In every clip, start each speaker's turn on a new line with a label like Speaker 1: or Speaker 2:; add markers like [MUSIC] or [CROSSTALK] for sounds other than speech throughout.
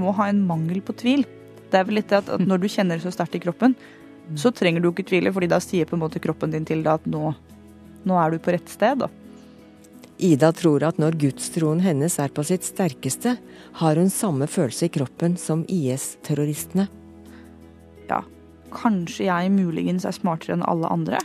Speaker 1: må ha en mangel på tvil. Det er vel litt det at, at når du kjenner det så sterkt i kroppen, så trenger du ikke tvile, fordi da sier på en måte kroppen din til deg at nå, nå er du på rett sted. da.
Speaker 2: Ida tror at når gudstroen hennes er på sitt sterkeste, har hun samme følelse i kroppen som IS-terroristene.
Speaker 1: Ja, kanskje jeg muligens er smartere enn alle andre.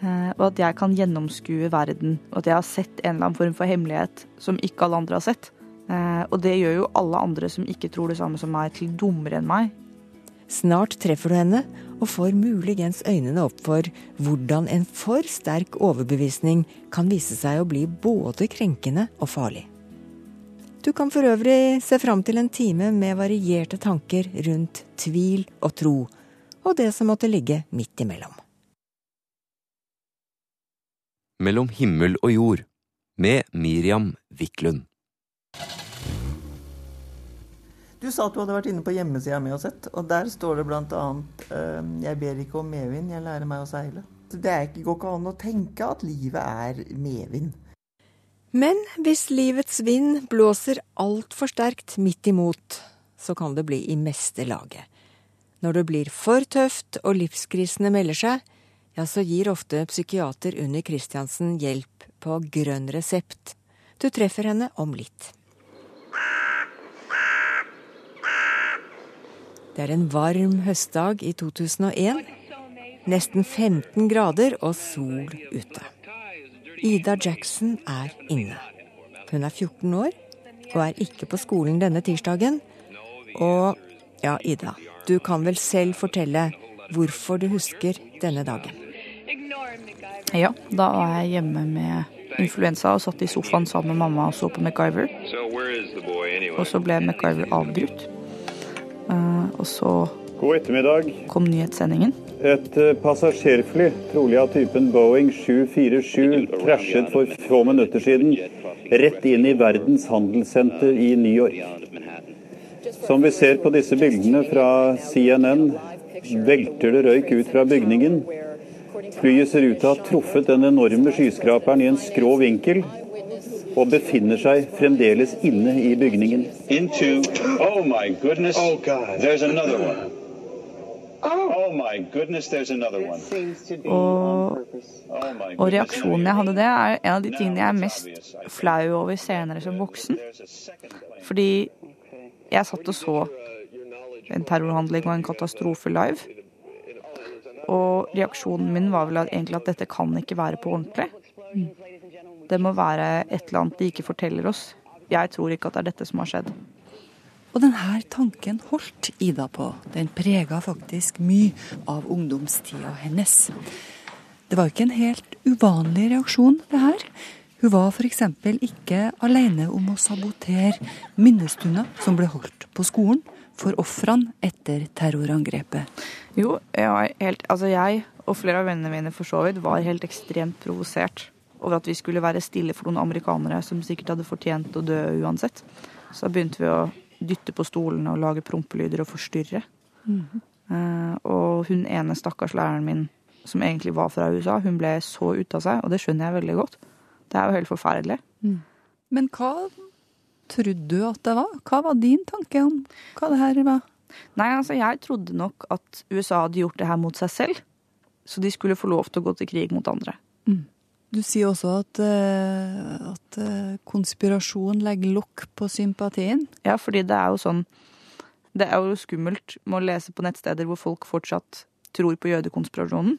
Speaker 1: eh, Og at jeg kan gjennomskue verden, og at jeg har sett en eller annen form for hemmelighet som ikke alle andre har sett. Eh, Og det gjør jo alle andre som ikke tror det samme som meg, til dummere enn meg.
Speaker 2: Snart treffer du henne og får muligens øynene opp for hvordan en for sterk overbevisning kan vise seg å bli både krenkende og farlig. Du kan for øvrig se fram til en time med varierte tanker rundt tvil og tro, og det som måtte ligge midt imellom.
Speaker 3: Mellom himmel og jord med Miriam Wiklund.
Speaker 4: Du sa at du hadde vært inne på hjemmesida mi og sett, og der står det bl.a.: uh, Jeg ber ikke om medvind, jeg lærer meg å seile. Det ikke, går ikke an å tenke at livet er medvind.
Speaker 2: Men hvis livets vind blåser altfor sterkt midt imot, så kan det bli i meste laget. Når det blir for tøft og livskrisene melder seg, ja, så gir ofte psykiater Unni Christiansen hjelp på grønn resept. Du treffer henne om litt. Det er en varm høstdag i 2001. Nesten 15 grader og sol ute. Ida Jackson er inne. Hun er 14 år og er ikke på skolen denne tirsdagen. Og ja, Ida, du kan vel selv fortelle hvorfor du husker denne dagen?
Speaker 1: Ja, da var jeg hjemme med influensa og satt i sofaen sammen med mamma og så på MacGyver. Og så ble MacGyver avbrutt. Uh, og så
Speaker 5: God ettermiddag.
Speaker 1: kom nyhetssendingen.
Speaker 5: Et eh, passasjerfly, trolig av typen Boeing 747, krasjet for få minutter siden rett inn i Verdens handelssenter i New York. Som vi ser på disse bildene fra CNN, velter det røyk ut fra bygningen. Flyet ser ut til å ha truffet den enorme skyskraperen i en skrå vinkel, og befinner seg fremdeles inne i bygningen.
Speaker 6: into oh my goodness oh god. there's another one. Oh. My goodness there's another one.
Speaker 1: Og, og reaksjonen jeg hadde det, er en av de tingene jeg er mest flau over senere som voksen. Fordi jeg satt og så en terrorhandling og en katastrofe live. Og reaksjonen min var vel egentlig at dette kan ikke være på ordentlig. Det må være et eller annet de ikke forteller oss. Jeg tror ikke at det er dette som har skjedd.
Speaker 7: Og denne tanken holdt Ida på. Den prega faktisk mye av ungdomstida hennes. Det var ikke en helt uvanlig reaksjon, det her. Hun var f.eks. ikke alene om å sabotere minnestunder som ble holdt på skolen for ofrene etter terrorangrepet.
Speaker 1: Jo, jeg, helt, altså jeg og flere av vennene mine for så vidt var helt ekstremt provosert over at vi skulle være stille for noen amerikanere som sikkert hadde fortjent å dø uansett. Så da begynte vi å dytte på stolene og lage prompelyder og forstyrre. Eh, og hun ene stakkars læreren min som egentlig var fra USA, hun ble så ute av seg, og det skjønner jeg veldig godt. Det er jo helt forferdelig.
Speaker 7: Men hva trodde du at det var? Hva var din tanke om hva det her var?
Speaker 1: Nei, altså jeg trodde nok at USA hadde gjort det her mot seg selv, så de skulle få lov til å gå til krig mot andre.
Speaker 7: Du sier også at, uh, at eh, konspirasjon legger lokk på sympatien.
Speaker 1: Ja, fordi det er jo sånn Det er jo skummelt med å lese på nettsteder hvor folk fortsatt tror på jødekonspirasjonen.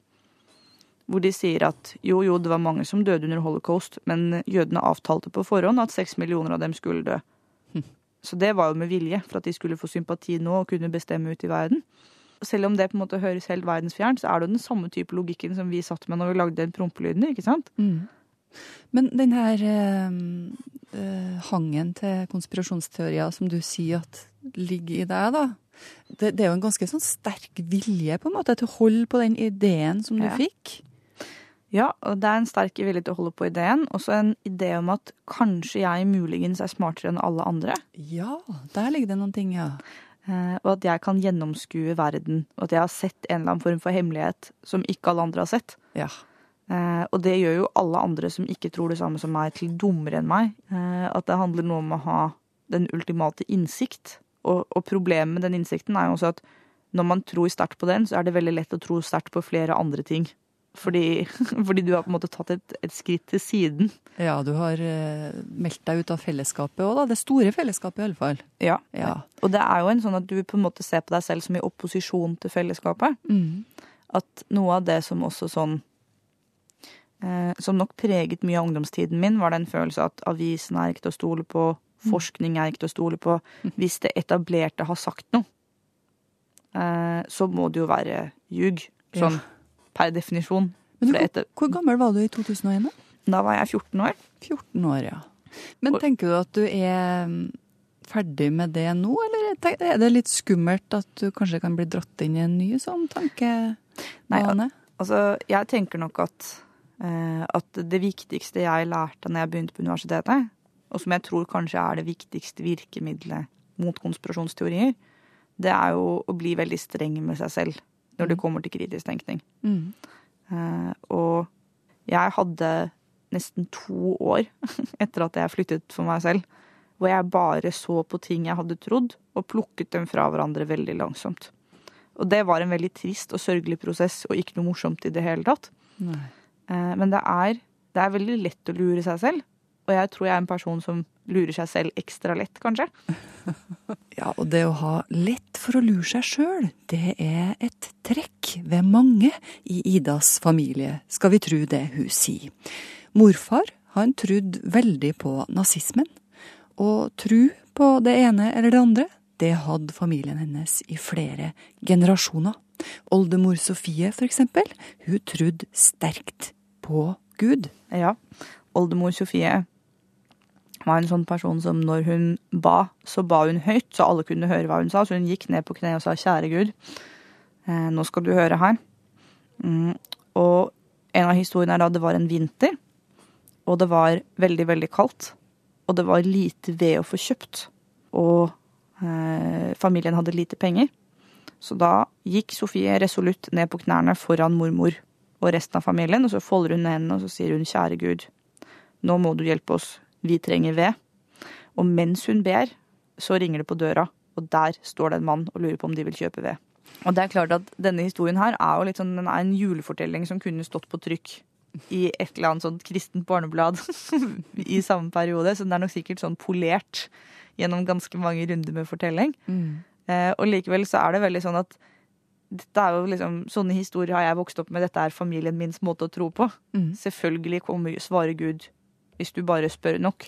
Speaker 1: Hvor de sier at jo, jo, det var mange som døde under holocaust, men jødene avtalte på forhånd at seks millioner av dem skulle dø. [LAUGHS] Så det var jo med vilje, for at de skulle få sympati nå og kunne bestemme ut i verden. Selv om det på en måte høres helt verdensfjernt, så er det jo den samme type logikken som vi satt med når vi lagde den prompelyden, ikke sant?
Speaker 7: Men den her eh, hangen til konspirasjonsteorier som du sier at ligger i deg, da. Det, det er jo en ganske sånn sterk vilje på en måte til å holde på den ideen som du
Speaker 1: Ja.
Speaker 7: fikk.
Speaker 1: Ja, og det er en sterk vilje til å holde på ideen. Også en idé om at kanskje jeg muligens er smartere enn alle andre.
Speaker 7: Ja, der ligger det noen ting, ja.
Speaker 1: Eh, og at jeg kan gjennomskue verden. Og at jeg har sett en eller annen form for hemmelighet som ikke alle andre har sett.
Speaker 7: Ja.
Speaker 1: Eh, og det gjør jo alle andre som ikke tror det samme som meg, til dummere enn meg. Eh, at det handler noe om å ha den ultimate innsikt. Og, og problemet med den innsikten er jo også at når man tror sterkt på den, så er det veldig lett å tro sterkt på flere andre ting. Fordi, [LAUGHS] fordi du har på en måte tatt et, et skritt til siden.
Speaker 7: Ja, du har eh, meldt deg ut av fellesskapet òg, da. Det store fellesskapet, i alle fall.
Speaker 1: Ja.
Speaker 7: Ja.
Speaker 1: Og det er jo en sånn at du på en måte ser på deg selv som i opposisjon til fellesskapet.
Speaker 7: Mm.
Speaker 1: At noe av det som også sånn eh, Som nok preget mye av ungdomstiden min, var den følelsen at avisen er ikke til å stole på, forskning er ikke til å stole på. Hvis det etablerte har sagt noe, eh, så må det jo være ljug. Sånn per definisjon.
Speaker 7: Men
Speaker 1: etter,
Speaker 7: hvor gammel var du i 2001? da?
Speaker 1: var jeg 14 år.
Speaker 7: 14 år, ja. Men tenker du at du er mm, ferdig med det nå, eller er det litt skummelt at du kanskje kan bli dratt inn i en ny sånn tankebane?
Speaker 1: Nei, Altså, jeg tenker nok at, eh, at det viktigste jeg lærte når jeg begynte på universitetet, og som jeg tror kanskje er det viktigste virkemidlet mot konspirasjonsteorier, det er jo å bli veldig streng med seg selv når det kommer til kritisk tenkning.
Speaker 7: Mm.
Speaker 1: Uh, og jeg hadde nesten to år [LAUGHS] etter at jeg flyttet for meg selv, hvor jeg bare så på ting jeg hadde trodd, og plukket dem fra hverandre veldig langsomt. Og det var en veldig trist og sørgelig prosess, og ikke noe morsomt i det hele tatt.
Speaker 7: Nei.
Speaker 1: Eh, Men det er, det er veldig lett å lure seg selv, og jeg tror jeg er en person som lurer seg selv ekstra lett, kanskje. [LAUGHS]
Speaker 7: Ja, og det å ha lett for å lure seg sjøl, det er et trekk ved mange i Idas familie, skal vi tru det hun sier. Morfar, han trodde veldig på nazismen, og tru på det ene eller det andre, det hadde familien hennes i flere generasjoner. Oldemor Sofie, for eksempel, hun trodde sterkt på Gud.
Speaker 1: Ja, oldemor Sofie var en sånn person som når hun ba, så ba hun høyt, så alle kunne høre hva hun sa. Så hun gikk ned på kne og sa, kjære Gud, eh, nå skal du høre her. Mm, og en av historiene er da det var en vinter, og det var veldig, veldig kaldt. Og det var lite ved å få kjøpt, og eh, familien hadde lite penger. Så da gikk Sofie resolutt ned på knærne foran mormor og resten av familien, og så folder hun hendene og så sier hun, kjære Gud, nå må du hjelpe oss, vi trenger ved. Og mens hun ber, så ringer det på døra, og der står det en mann og lurer på om de vil kjøpe ved. Og det er klart at denne historien her er jo litt sånn, den er en julefortelling som kunne stått på trykk i et eller annet sånt kristent barneblad [LAUGHS] i samme periode, så den er nok sikkert sånn polert gjennom ganske mange runder med fortelling. Eh, og likevel så er det veldig sånn at dette er jo liksom, sånne historier har jeg vokst opp med, dette er familien mins måte å tro på.
Speaker 7: Mm.
Speaker 1: Selvfølgelig kommer, svarer Gud hvis du bare spør nok.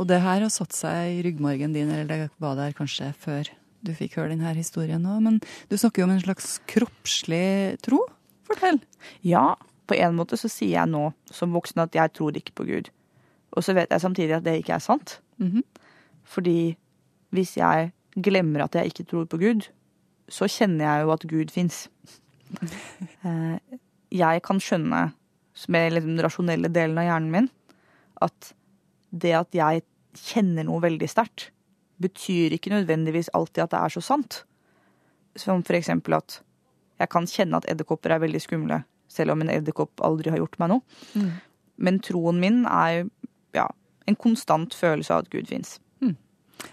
Speaker 7: Og det her har satt seg i ryggmargen din, eller det var der kanskje før du fikk høre denne historien òg. Men du snakker jo om en slags kroppslig tro. Fortell.
Speaker 1: Ja, på en måte så sier jeg nå som voksen at jeg tror ikke på Gud. Og så vet jeg samtidig at det ikke er sant.
Speaker 7: Mhm.
Speaker 1: Fordi hvis jeg glemmer at jeg ikke tror på Gud, så kjenner jeg jo at Gud fins. [LAUGHS] Jeg kan skjønne, med den rasjonelle delen av hjernen min, at det at jeg kjenner noe veldig sterkt, betyr ikke nødvendigvis alltid at det er så sant. Som for eksempel at jeg kan kjenne at edderkopper er veldig skumle, selv om en edderkopp aldri har gjort meg noe. Men troen min er ja, en konstant følelse av at Gud fins.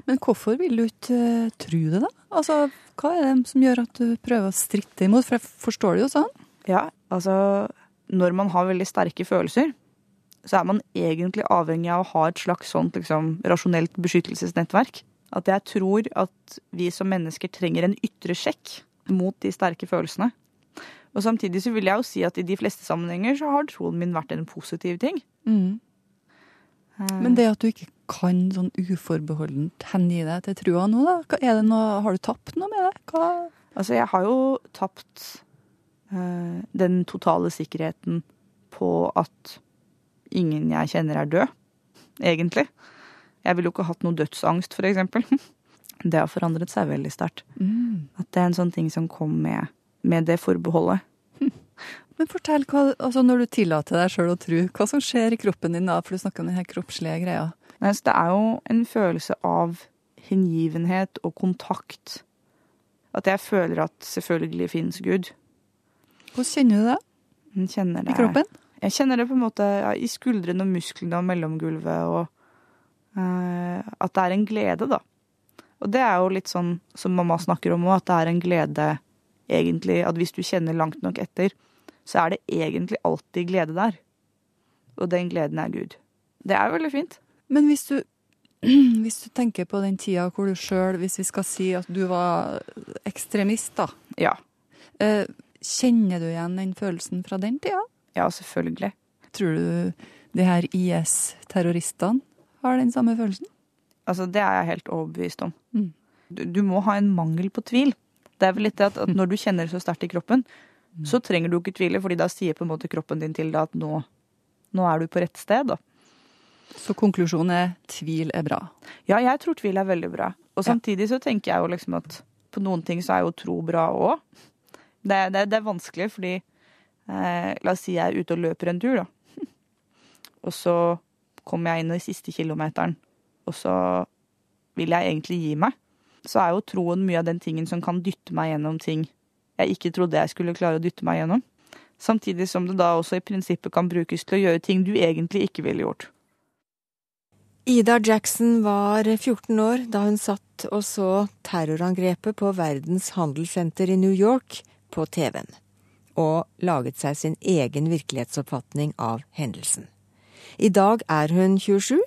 Speaker 7: Men hvorfor vil du ikke eh, tro det, da? Altså, Hva er det som gjør at du prøver å stritte imot? For jeg forstår det jo sånn.
Speaker 1: Ja, altså Når man har veldig sterke følelser, så er man egentlig avhengig av å ha et slags sånt liksom, rasjonelt beskyttelsesnettverk. At jeg tror at vi som mennesker trenger en ytre sjekk mot de sterke følelsene. Og samtidig så vil jeg jo si at i de fleste sammenhenger så har troen min vært en positiv ting.
Speaker 7: Mm. Men det at du ikke kan sånn uforbeholdent hengi deg til trua nå, da? Er noe, har du tapt noe med det? Hva?
Speaker 1: Altså, jeg har jo tapt eh, den totale sikkerheten på at ingen jeg kjenner er død, egentlig. Jeg ville jo ikke hatt noe dødsangst, for eksempel. [LAUGHS] Det har forandret seg veldig sterkt.
Speaker 7: Mm.
Speaker 1: At det er en sånn ting som kom med, med det forbeholdet. [LAUGHS]
Speaker 7: Men fortell, hva, altså når du tillater deg sjøl å tro, hva som skjer i kroppen din da? For du snakker om den her kroppslige greia.
Speaker 1: Nei, det er jo en følelse av hengivenhet og kontakt. At jeg føler at selvfølgelig finnes Gud.
Speaker 7: Hvordan kjenner du det
Speaker 1: Jeg kjenner det
Speaker 7: i kroppen?
Speaker 1: Jeg kjenner det på en måte ja, i skuldrene og musklene og mellomgulvet, og uh, at det er en glede, da. Og det er jo litt sånn som mamma snakker om òg, at det er en glede egentlig At hvis du kjenner langt nok etter, så er det egentlig alltid glede der. Og den gleden er Gud. Det er veldig fint.
Speaker 7: Men hvis du, [CLEARS THROAT] hvis du tenker på den tida hvor du sjøl, hvis vi skal si at du var ekstremist, da.
Speaker 1: Ja.
Speaker 7: Eh, kjenner du igjen den følelsen fra den tida?
Speaker 1: Ja, selvfølgelig.
Speaker 7: Tror du de her IS-terroristene har den samme følelsen?
Speaker 1: Altså, det er jeg helt overbevist om.
Speaker 7: Mm.
Speaker 1: Du, du må ha en mangel på tvil. Det er vel litt det at, at når du kjenner det så sterkt i kroppen, så trenger du ikke tvile, fordi da sier på en måte kroppen din til deg at nå, nå er du på rett sted. da.
Speaker 7: Så konklusjonen er tvil er bra.
Speaker 1: Ja, jeg tror tvil er veldig bra. Og samtidig så tenker jeg jo liksom at på noen ting så er jo tro bra òg. Det, det, det er vanskelig fordi eh, La oss si jeg er ute og løper en tur, da. [LAUGHS] Og så kommer jeg inn i siste kilometeren, og så vil jeg egentlig gi meg. Så er jo troen mye av den tingen som kan dytte meg gjennom ting jeg ikke trodde jeg skulle klare å dytte meg gjennom. Samtidig som det da også i prinsippet kan brukes til å gjøre ting du egentlig ikke ville gjort.
Speaker 2: Ida Jackson var 14 år da hun satt og så terrorangrepet på Verdens handelssenter i New York på TV-en, og laget seg sin egen virkelighetsoppfatning av hendelsen. I dag er hun 27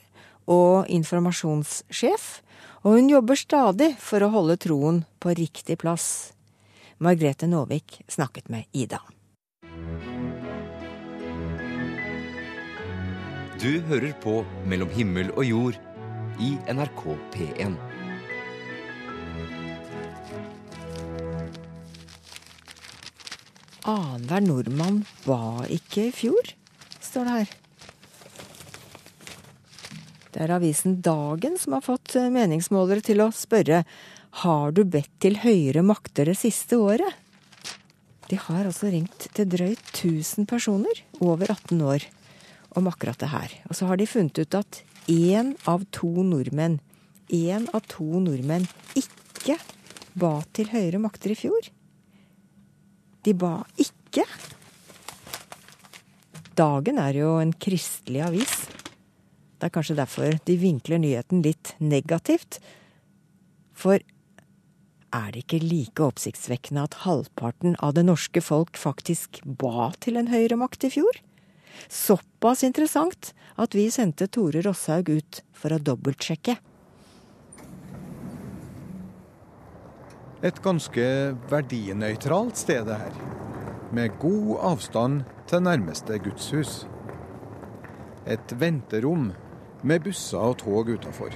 Speaker 2: og informasjonssjef, og hun jobber stadig for å holde troen på riktig plass. Margrethe Nåvik snakket med Ida.
Speaker 3: Du hører på Mellom himmel og jord i NRK P1.
Speaker 2: Annenhver nordmann ba ikke i fjor, står det her. Det er avisen Dagen som har fått meningsmålere til å spørre har du bedt til høyere makter det siste året? De har altså ringt til drøyt 1000 personer over 18 år om akkurat det her. Og så har de funnet ut at én av to nordmenn, én av to nordmenn ikke ba til høyere makter i fjor. De ba ikke. Dagen er jo en kristelig avis. Det er kanskje derfor de vinkler nyheten litt negativt. For er det ikke like oppsiktsvekkende at halvparten av det norske folk faktisk ba til en høyremakt i fjor? Såpass interessant at vi sendte Tore Rosshaug ut for å dobbeltsjekke.
Speaker 8: Et ganske verdinøytralt sted det her, med god avstand til nærmeste gudshus. Et venterom med busser og tog utafor.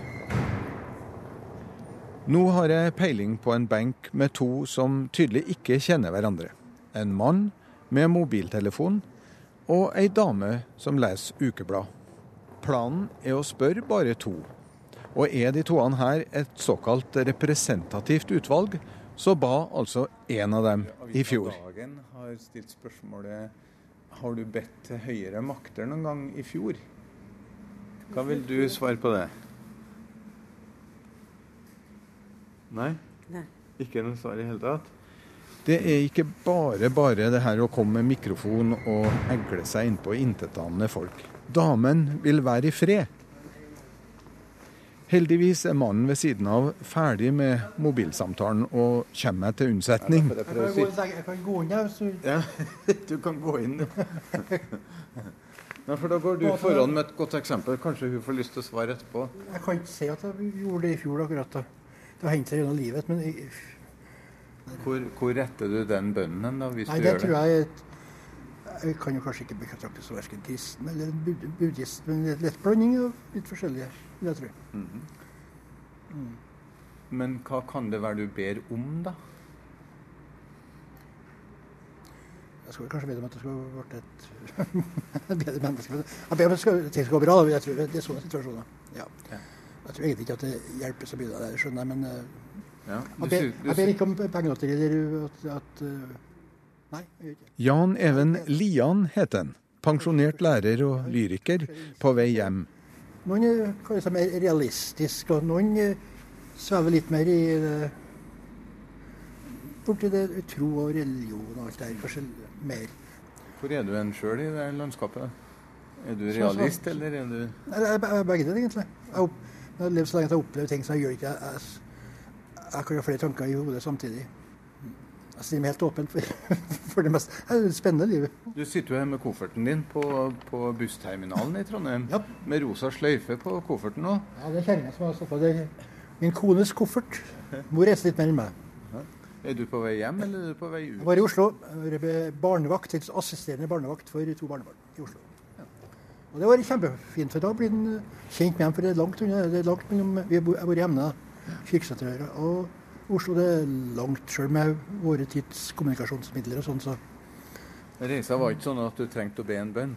Speaker 8: Nå har jeg peiling på en benk med to som tydelig ikke kjenner hverandre. En mann med mobiltelefon og ei dame som leser ukeblad. Planen er å spørre bare to. Og er de toene her et såkalt representativt utvalg, så ba altså en av dem i fjor. Dagen har stilt spørsmålet har du bedt til høyere makter noen gang i fjor? Hva vil du svare på det? Nei?
Speaker 9: Nei.
Speaker 8: Ikke noe svar i hele tatt? Det er ikke bare bare det her å komme med mikrofon og egle seg innpå intetanende folk. Damen vil være i fred. Heldigvis er mannen ved siden av ferdig med mobilsamtalen og kommer meg til unnsetning.
Speaker 9: Jeg kan gå inn, jeg.
Speaker 8: Ja, [LAUGHS] du kan gå inn, ja, for Da går du foran med et godt eksempel. Kanskje hun får lyst til å svare etterpå?
Speaker 9: Jeg kan ikke si at jeg gjorde det i fjor akkurat. da. Det har hendt seg gjennom livet. men... Jeg,
Speaker 8: hvor, hvor, retter du den bønnen da, hvis
Speaker 9: nei,
Speaker 8: du gjør
Speaker 9: det? Tror jeg, jeg kan jo kanskje ikke betraktes som verken kristen eller buddhist, men en lett blanding av litt forskjellige, vil jeg tro.
Speaker 8: Mm -hmm. mm. Men hva kan det være du ber om, da?
Speaker 9: Jeg skal kanskje be om at det skal bli et [LAUGHS] bedre menneske. Jeg ber om at ting skal gå bra. Jeg tror Det er sånne situasjoner. Ja. Jeg tror egentlig ikke at det hjelper så mye, det skjønner jeg, men ja, du, jeg, ber, jeg, ber, ikke om penger eller at, at uh, Nei, jeg gjør ikke
Speaker 8: Jan Even Lian heter han. Pensjonert lærer og lyriker på vei hjem.
Speaker 9: Noen er kanskje mer realistisk, og noen svever litt mer i det borti det tro og religion og alt det der. Kanskje mer.
Speaker 8: Hvor er du en sjøl i det landskapet? Er du realist, eller er du
Speaker 9: Nei, Begge deler, egentlig. Jeg har levd så lenge at jeg har opplevd ting som jeg gjør ikke jeg, Jeg kan ha flere tanker i hodet samtidig. Jeg stiller meg helt åpen for, [LAUGHS] for det meste. det er et spennende livet.
Speaker 8: Du sitter jo her med kofferten din på, på bussterminalen i Trondheim.
Speaker 9: Ja.
Speaker 8: Med rosa sløyfe på kofferten òg.
Speaker 9: Ja, Det er kjerringa som har stått på. Det er min kones koffert. Mor reiser litt mer enn meg.
Speaker 8: Er du på vei hjem, eller er du på vei ut?
Speaker 9: Jeg var i Oslo. Jeg var barnevakt, assisterende barnevakt for to barnebarn i Oslo. Og Det var kjempefint, for da blir den kjent med dem. For det er langt unna. Det er langt mellom Vi har vært hjemme, Kirkeseterøra og Oslo. Det er langt, sjøl med våre tids kommunikasjonsmidler og sånn. Så.
Speaker 8: Reisa var ikke sånn at du trengte å be en bønn?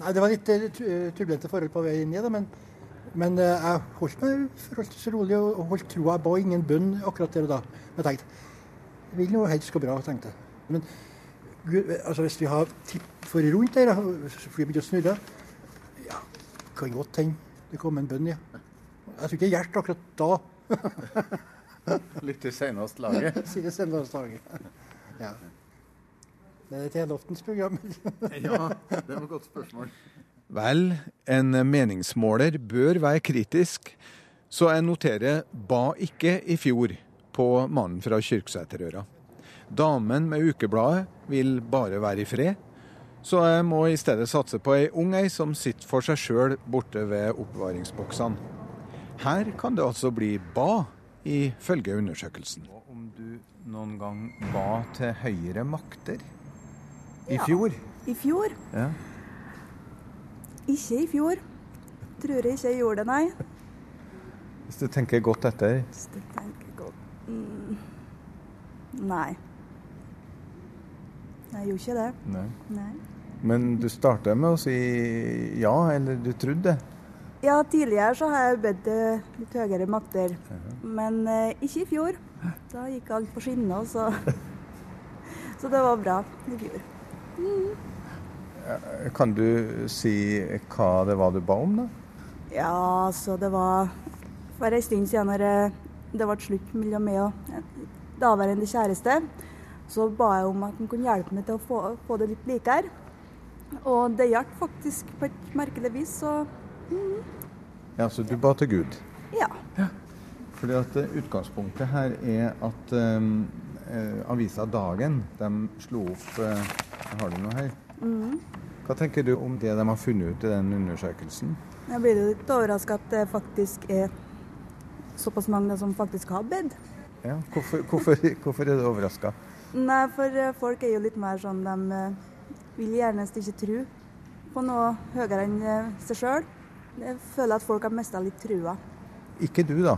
Speaker 9: Nei, det var litt uh, turbulente forhold på vei ned, da, men, men uh, jeg holdt meg forholdsvis rolig og holdt troa. Jeg ba ingen bønn akkurat der og da. Jeg tenkte det vil nå helst gå bra, tenkte jeg. Men Gud, altså, hvis vi har tipp for rundt der, så flyet begynte å snurre, ja, kan godt hende det kom en bønn, ja. Jeg tror ikke det hjalp akkurat da. [LAUGHS] [LAUGHS]
Speaker 8: Litt til senest laget?
Speaker 9: Sier senest laget. Ja. Det er et helloftens program. [LAUGHS]
Speaker 8: ja, det var et godt spørsmål.
Speaker 10: Vel, en meningsmåler bør være kritisk, så jeg noterer 'ba ikke' i fjor på mannen fra Kyrksæterøra. Damen med ukebladet vil bare være i fred, så jeg må i stedet satse på ei ung ei som sitter for seg sjøl borte ved oppbevaringsboksene. Her kan det altså bli ba, ifølge undersøkelsen.
Speaker 8: Og om du noen gang ba til høyere makter? I
Speaker 11: Ja.
Speaker 8: fjor?
Speaker 11: I fjor?
Speaker 8: Ja.
Speaker 11: Ikke i fjor. Tror jeg ikke jeg gjorde det, nei.
Speaker 8: Hvis du tenker godt etter.
Speaker 11: Hvis du tenker godt mm. Nei. Jeg gjorde ikke det.
Speaker 8: Nei.
Speaker 11: Nei.
Speaker 8: Men du starta med å si ja, eller du trodde?
Speaker 11: Ja, tidligere så har jeg bedt litt høyere makter, men eh, ikke i fjor. Da gikk alt på skinner, så [LAUGHS] Så det var bra i fjor.
Speaker 8: Kan du si hva det var du ba om, da?
Speaker 11: Ja, så det var for en stund siden når det ble slutt mellom meg og en daværende kjæreste, så ba jeg om at han kunne hjelpe meg til å få, få det litt likere. Og det hjalp faktisk på et merkelig vis, så
Speaker 8: Ja, Så du ba til Gud?
Speaker 11: ja.
Speaker 8: Fordi at eh, Utgangspunktet her er at um, eh, avisa Dagen de slo opp uh, Har du noe her?
Speaker 11: Mm.
Speaker 8: Hva tenker du om det de har funnet ut i den undersøkelsen?
Speaker 11: Jeg blir jo litt overraska at det faktisk er såpass mange som faktisk har bedt.
Speaker 8: Ja, hvorfor, hvorfor, hvorfor er du overraska?
Speaker 11: Nei, for folk er jo litt mer sånn de vil gjerne ikke tro på noe høyere enn seg sjøl. Jeg føler at folk har mista litt trua.
Speaker 8: Ikke du, da.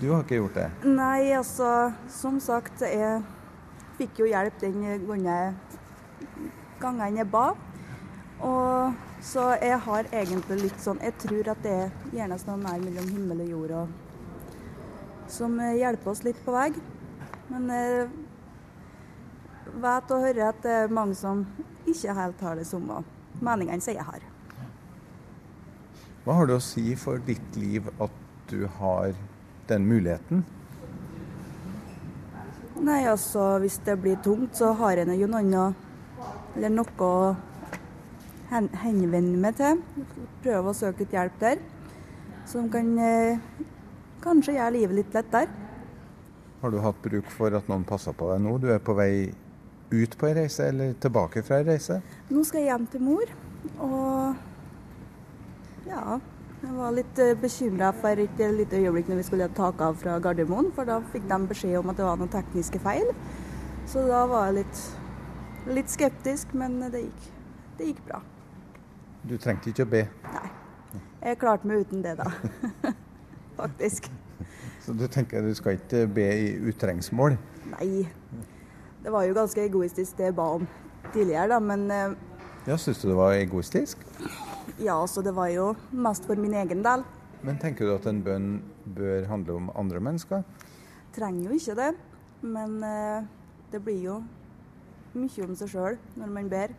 Speaker 8: Du har ikke gjort det.
Speaker 11: Nei, altså, som sagt, jeg fikk jo hjelp den gangen jeg ba. Og så jeg har egentlig litt sånn Jeg tror at det er gjerne noe mer mellom himmel og jord og, som hjelper oss litt på vei. Men jeg vet og hører at det er mange som ikke helt har det samme meningene som jeg har.
Speaker 8: Hva har det å si for ditt liv at du har den muligheten?
Speaker 11: Nei, altså hvis det blir tungt, så har jeg jo noen å Eller noe å henvende meg til. Prøve å søke et hjelp der. Som kan eh, kanskje gjøre livet litt lettere.
Speaker 8: Har du hatt bruk for at noen passer på deg nå? Du er på vei ut på ei reise, eller tilbake fra ei reise?
Speaker 11: Nå skal jeg hjem til mor, og ja. Jeg var litt bekymra for et lite øyeblikk når vi skulle ta av fra Gardermoen, for da fikk de beskjed om at det var noen tekniske feil. Så da var jeg litt, litt skeptisk, men det gikk, det gikk bra.
Speaker 8: Du trengte ikke å be. Nei.
Speaker 11: Jeg klarte meg uten det, da. [LAUGHS] Faktisk.
Speaker 8: Så du tenker du skal ikke be i utrengsmål?
Speaker 11: Nei. Det var jo ganske egoistisk det jeg ba om tidligere, da, men eh,
Speaker 8: Ja, Syns du det var egoistisk?
Speaker 11: Ja, så det var jo mest for min egen del.
Speaker 8: Men tenker du at en bønn bør handle om andre mennesker?
Speaker 11: Trenger jo ikke det, men eh, det blir jo mye om seg sjøl når man ber.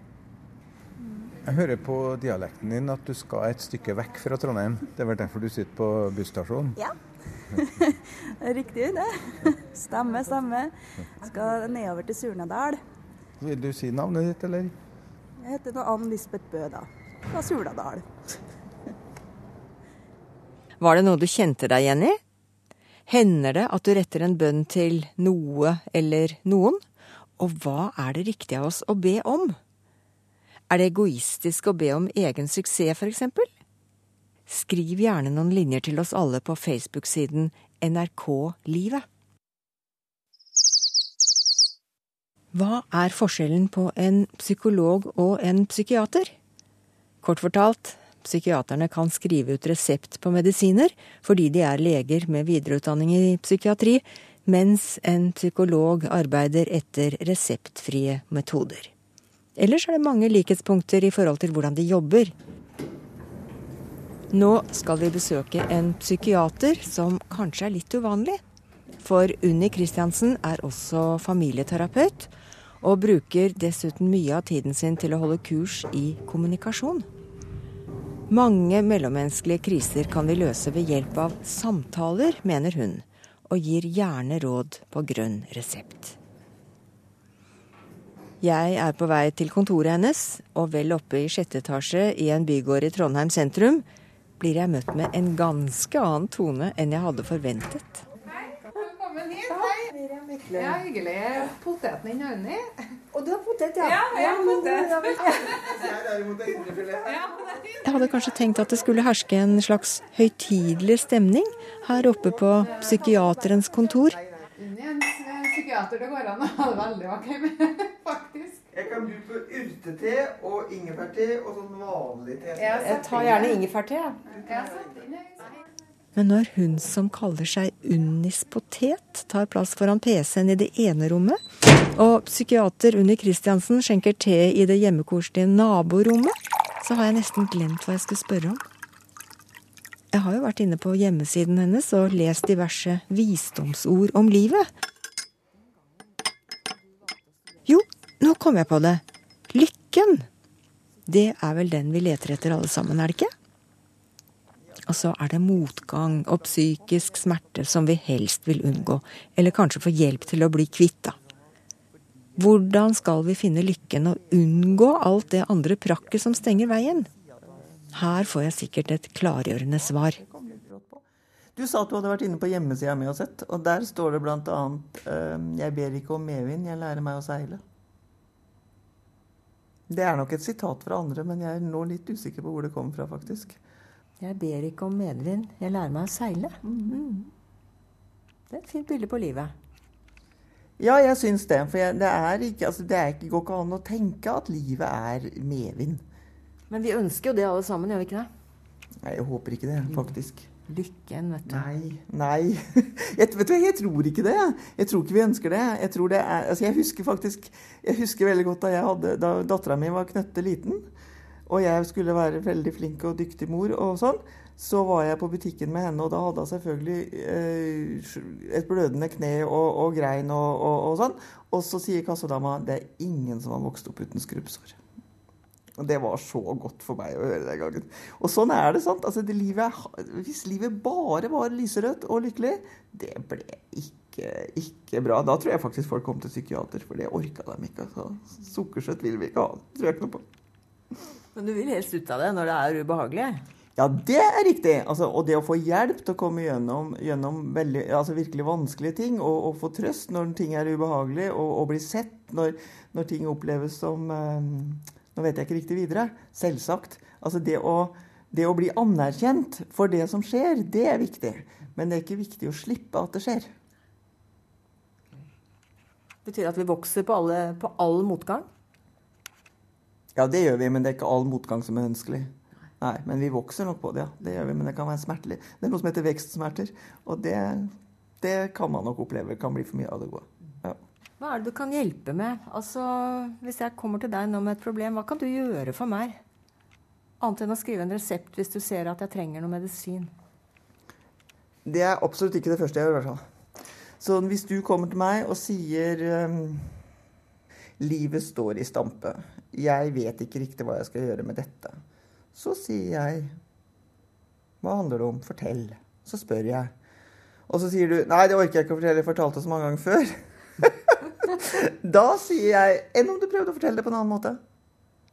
Speaker 8: Jeg hører på dialekten din at du skal et stykke vekk fra Trondheim. Det er vel derfor du sitter på busstasjonen?
Speaker 11: Ja. [LAUGHS] Riktig, det. Stemmer, stemmer. Skal nedover til Surnadal.
Speaker 8: Vil du si navnet ditt, eller?
Speaker 11: Jeg heter Ann Lisbeth Bø, da. Fra Suladal.
Speaker 2: Var det noe du kjente deg igjen i? Hender det at du retter en bønn til noe eller noen? Og hva er det riktig av oss å be om? Er det egoistisk å be om egen suksess, eksempel? Skriv gjerne noen linjer til oss alle på Facebook-siden NRK Livet. Hva er forskjellen på en psykolog og en psykiater? Kort fortalt, psykiaterne kan skrive ut resept på medisiner fordi de er leger med videreutdanning i psykiatri, mens en psykolog arbeider etter reseptfrie metoder. Ellers er det mange likhetspunkter i forhold til hvordan de jobber. Nå skal vi besøke en psykiater som kanskje er litt uvanlig. For Unni Christiansen er også familieterapeut, og bruker dessuten mye av tiden sin til å holde kurs i kommunikasjon. Mange mellommenneskelige kriser kan vi løse ved hjelp av samtaler, mener hun, og gir gjerne råd på grønn resept. Jeg er på vei til kontoret hennes, og vel oppe i sjette etasje i en bygård i Trondheim sentrum blir jeg møtt med en ganske annen tone enn jeg hadde forventet.
Speaker 12: Velkommen hit. Hei. Miriam Mykle. Ja, hyggelig. Poteten din, Auni.
Speaker 13: Og du har potet, ja?
Speaker 12: Ja, jeg har potet.
Speaker 2: Jeg hadde kanskje tenkt at det skulle herske en slags høytidelig stemning her oppe på psykiaterens kontor.
Speaker 12: En psykiater det går an å ha det veldig ok med, [LAUGHS] faktisk.
Speaker 4: Jeg kan by på urtete og ingefærte og sånn vanlig te.
Speaker 13: Jeg tar gjerne ingefærte. Ja.
Speaker 2: Men når hun som kaller seg Unnis Potet, tar plass foran PC-en i det ene rommet, og psykiater Unni Christiansen skjenker te i det hjemmekoselige naborommet, så har jeg nesten glemt hva jeg skulle spørre om. Jeg har jo vært inne på hjemmesiden hennes og lest diverse visdomsord om livet. Jo, nå kom jeg på det. Lykken. Det er vel den vi leter etter alle sammen, er det ikke? Og så er det motgang og psykisk smerte som vi helst vil unngå, eller kanskje få hjelp til å bli kvitt, da. Hvordan skal vi finne lykken og unngå alt det andre prakket som stenger veien? Her får jeg sikkert et klargjørende svar.
Speaker 4: Du sa at du hadde vært inne på hjemmesida mi og sett, og der står det bl.a.: uh, Jeg ber ikke om medvind, jeg lærer meg å seile. Det er nok et sitat fra andre, men jeg er nå litt usikker på hvor det kommer fra, faktisk.
Speaker 13: Jeg ber ikke om medvind, jeg lærer meg å seile. Mm. Det er et fint bilde på livet.
Speaker 4: Ja, jeg syns det. For jeg, det, er ikke, altså, det er ikke, går ikke an å tenke at livet er medvind.
Speaker 13: Men vi ønsker jo det alle sammen, gjør vi ikke det?
Speaker 4: Nei, jeg håper ikke det, faktisk.
Speaker 13: Lykken, vet du.
Speaker 4: Nei. Nei. [LAUGHS] Jeg, vet du, jeg tror ikke det. Jeg tror ikke vi ønsker det. Jeg, tror det er, altså, jeg husker faktisk Jeg husker veldig godt da, jeg hadde, da dattera mi var knøtte liten og jeg skulle være veldig flink og dyktig mor, og sånn, så var jeg på butikken med henne, og da hadde hun selvfølgelig eh, et blødende kne og, og grein og, og, og, sånn. Og så sier kassadama det er ingen som har vokst opp uten skrubbsår. Og det var så godt for meg å høre den gangen. Og sånn er det. sant? Altså, det livet, hvis livet bare var lyserødt og lykkelig, det ble ikke, ikke bra. Da tror jeg faktisk folk kom til psykiater, for det orka de ikke. Altså. Sukkersøtt vil vi ikke ha. Det tror jeg ikke noe på.
Speaker 13: Men du vil helst ut av det når det er ubehagelig?
Speaker 4: Ja, det er riktig. Altså, og det å få hjelp til å komme gjennom, gjennom veldig, altså virkelig vanskelige ting, og, og, få trøst når ting er ubehagelig, og, og bli sett når, når, ting oppleves som eh, Nå vet jeg ikke riktig videre. Selvsagt. Altså det å, det å bli anerkjent for det som skjer, det er viktig. Men det er ikke viktig å slippe at det skjer.
Speaker 13: Betyr det at vi vokser på, alle, på all motgang?
Speaker 4: Ja, det gjør vi, men det er ikke all motgang som er ønskelig. Nei, Men vi vokser nok på det, ja. Det gjør vi, men det kan være smertelig. Det er noe som heter vekstsmerter, og det, det kan man nok oppleve kan bli for mye av det gode. Ja.
Speaker 13: Hva er det du kan hjelpe med? Altså, Hvis jeg kommer til deg nå med et problem, hva kan du gjøre for meg? Annet enn å skrive en resept hvis du ser at jeg trenger noe medisin.
Speaker 4: Det er absolutt ikke det første jeg gjør, i hvert fall. Så hvis du kommer til meg og sier um, Livet står i stampe. Jeg vet ikke riktig hva jeg skal gjøre med dette. Så sier jeg Hva handler det om? Fortell. Så spør jeg. Og så sier du Nei, det orker jeg ikke å fortelle, jeg fortalte så mange ganger før. [LAUGHS] da sier jeg Enn om du prøvde å fortelle det på en annen måte?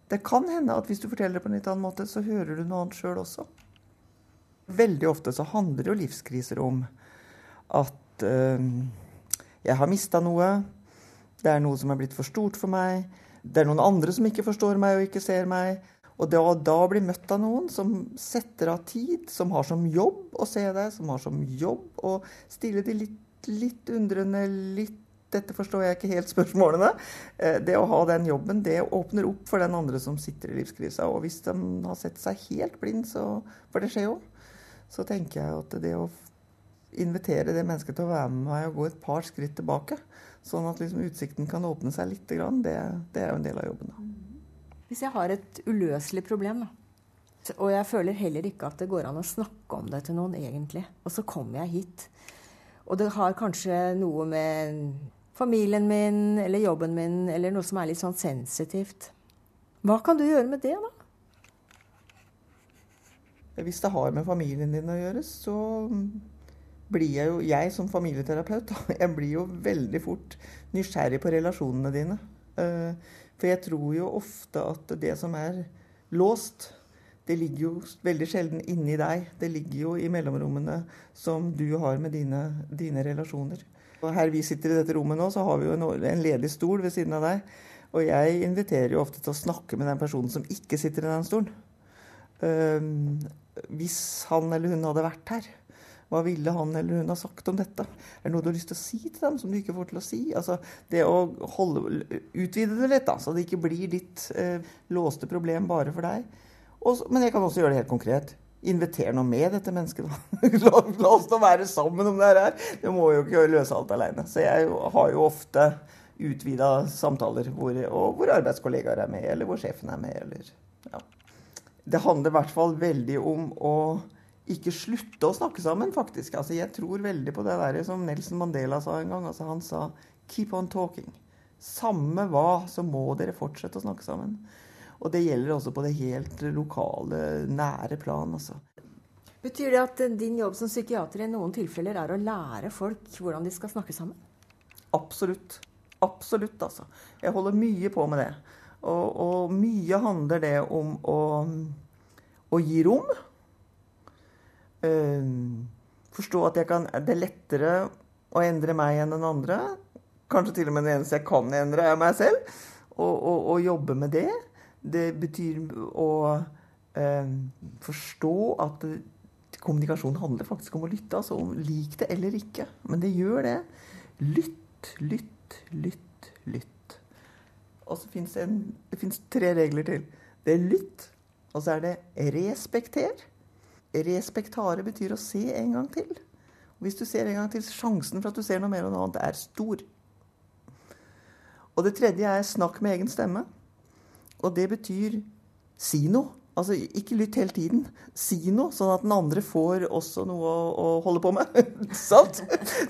Speaker 4: Det kan hende at hvis du forteller det på en litt annen måte, så hører du noe annet sjøl også. Veldig ofte så handler jo livskriser om at øh, jeg har mista noe. Det er noe som er blitt for stort for meg. Det er noen andre som ikke forstår meg og ikke ser meg. Og da, da bli møtt av noen som setter av tid, som har som jobb å se deg, som har som jobb å stille de litt, litt undrende, litt dette forstår jeg ikke helt spørsmålene. Eh, det å ha den jobben, det åpner opp for den andre som sitter i livskrisa. Og hvis de har sett seg helt blind, så For det skjer jo. Så tenker jeg at det å invitere det mennesket til å være med meg og gå et par skritt tilbake, sånn at liksom utsikten kan åpne seg litt, det, det er jo en del av jobben. Da.
Speaker 13: Hvis jeg har et uløselig problem, da, og jeg føler heller ikke at det går an å snakke om det til noen egentlig, og så kommer jeg hit, og det har kanskje noe med familien min eller jobben min eller noe som er litt sånn sensitivt. Hva kan du gjøre med det, da?
Speaker 4: Hvis det har med familien din å gjøre, så blir jeg jo Jeg som familieterapeut jeg blir jo veldig fort nysgjerrig på relasjonene dine. Eh, for jeg tror jo ofte at det som er låst, det ligger jo veldig sjelden inni deg. Det ligger jo i mellomrommene som du har med dine, dine relasjoner. Og her vi sitter i dette rommet nå, så har vi jo en, ledig stol ved siden av deg. Og jeg inviterer jo ofte til å snakke med den personen som ikke sitter i den stolen. Um, hvis han eller hun hadde vært her, hva ville han eller hun ha sagt om dette? Er det noe du har lyst til å si til dem som du ikke får til å si? Altså, det å holde, utvide det litt, da, så det ikke blir ditt eh, låste problem bare for deg. Også, men jeg kan også gjøre det helt konkret. Inviter nå med dette mennesket, [LAUGHS] la, la, oss nå være sammen om det her. Det må jo ikke løse alt aleine. Så jeg har jo ofte utvida samtaler hvor, hvor, arbeidskollegaer er med, eller hvor sjefen er med, eller ja. Det handler i hvert fall veldig om å ikke slutte å snakke sammen, faktisk. Altså, jeg tror veldig på det der som Nelson Mandela sa en gang. Altså, han sa 'keep on talking'. Samme hva, så må dere fortsette å snakke sammen. Og det gjelder også på det helt lokale, nære plan. Altså.
Speaker 13: Betyr det at din jobb som psykiater i noen tilfeller er å lære folk hvordan de skal snakke sammen?
Speaker 4: Absolutt. Absolutt, altså. Jeg holder mye på med det. Og, og mye handler det om å, å gi rom. Uh, forstå at kan, det er lettere å endre meg enn den andre. Kanskje til og med det eneste jeg kan endre, er meg selv. Og, og, og jobbe med det. Det betyr å eh, forstå at kommunikasjon handler faktisk om å lytte. Altså om lik det eller ikke. Men det gjør det. Lytt, lytt, lytt, lytt. Og så fins det, det tre regler til. Det er lytt, og så er det respekter. Respektare betyr å se en gang til. Og hvis du ser en gang til, sjansen for at du ser noe mer og noe annet, er stor. Og det tredje er snakk med egen stemme. Og det betyr si noe. Altså ikke lytt hele tiden. Si noe, sånn at den andre får også noe å, å holde på med. [LAUGHS] Sant?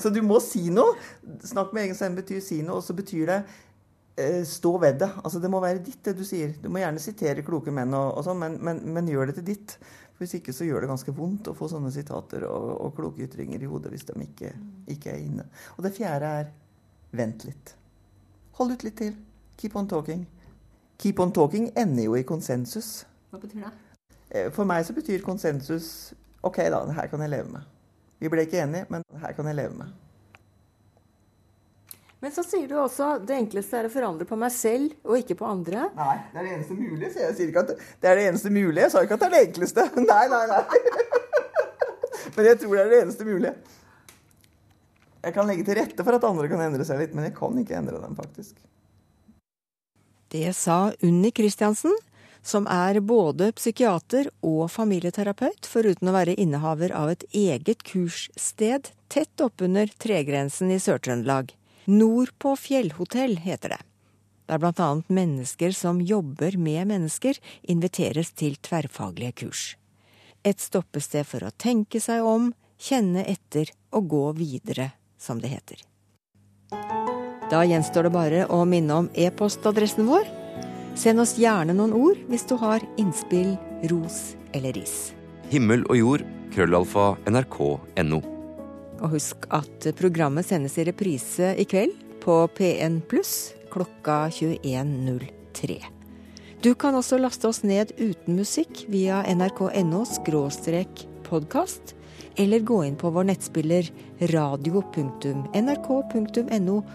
Speaker 4: Så du må si noe. Snakk med egen stemme betyr si noe, og så betyr det eh, stå ved det. Altså Det må være ditt, det du sier. Du må gjerne sitere kloke menn, og, og sånn, men, men, men, gjør det til ditt. Hvis ikke så gjør det ganske vondt å få sånne sitater og, og kloke ytringer i hodet hvis de ikke, ikke er inne. Og det fjerde er vent litt. Hold ut litt til. Keep on talking. Keep on talking ender jo i konsensus.
Speaker 13: Hva betyr det?
Speaker 4: Eh, for meg så betyr konsensus OK, da, det her kan jeg leve med. Vi ble ikke enige, men det her kan jeg leve med.
Speaker 13: Men så sier du også det enkleste er å forandre på meg selv og ikke på andre.
Speaker 4: Nei, det er det eneste mulige. Så jeg sier ikke at det er det eneste mulige. Jeg sa ikke at det er det enkleste. [LAUGHS] Nei, nei, nei. [LAUGHS] Men jeg tror det er det eneste mulige. Jeg kan legge til rette for at andre kan endre seg litt, men jeg kan ikke endre dem, faktisk.
Speaker 2: Det sa Unni Christiansen, som er både psykiater og familieterapeut, foruten å være innehaver av et eget kurssted tett oppunder tregrensen i Sør-Trøndelag. Nord på fjellhotell heter det. Der annet mennesker som jobber med mennesker, inviteres til tverrfaglige kurs. Et stoppested for å tenke seg om, kjenne etter og gå videre, som det heter. Da gjenstår det bare å minne om e-postadressen vår. Send oss gjerne noen ord hvis du har innspill, ros eller ris.
Speaker 3: Himmel og jord, krøllalfa, nrk.no.
Speaker 2: Og husk at programmet sendes i reprise i kveld på P1 pluss klokka 21.03. Du kan også laste oss ned uten musikk via nrk.no podkast. eller gå inn på vår nettspiller radio.nrk.no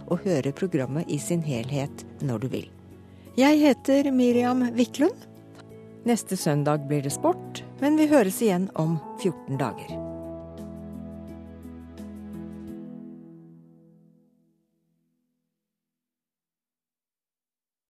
Speaker 2: og høre programmet i sin helhet når du vil. Jeg heter Miriam Wiklund. Neste søndag blir det sport, men vi høres igjen om 14 dager.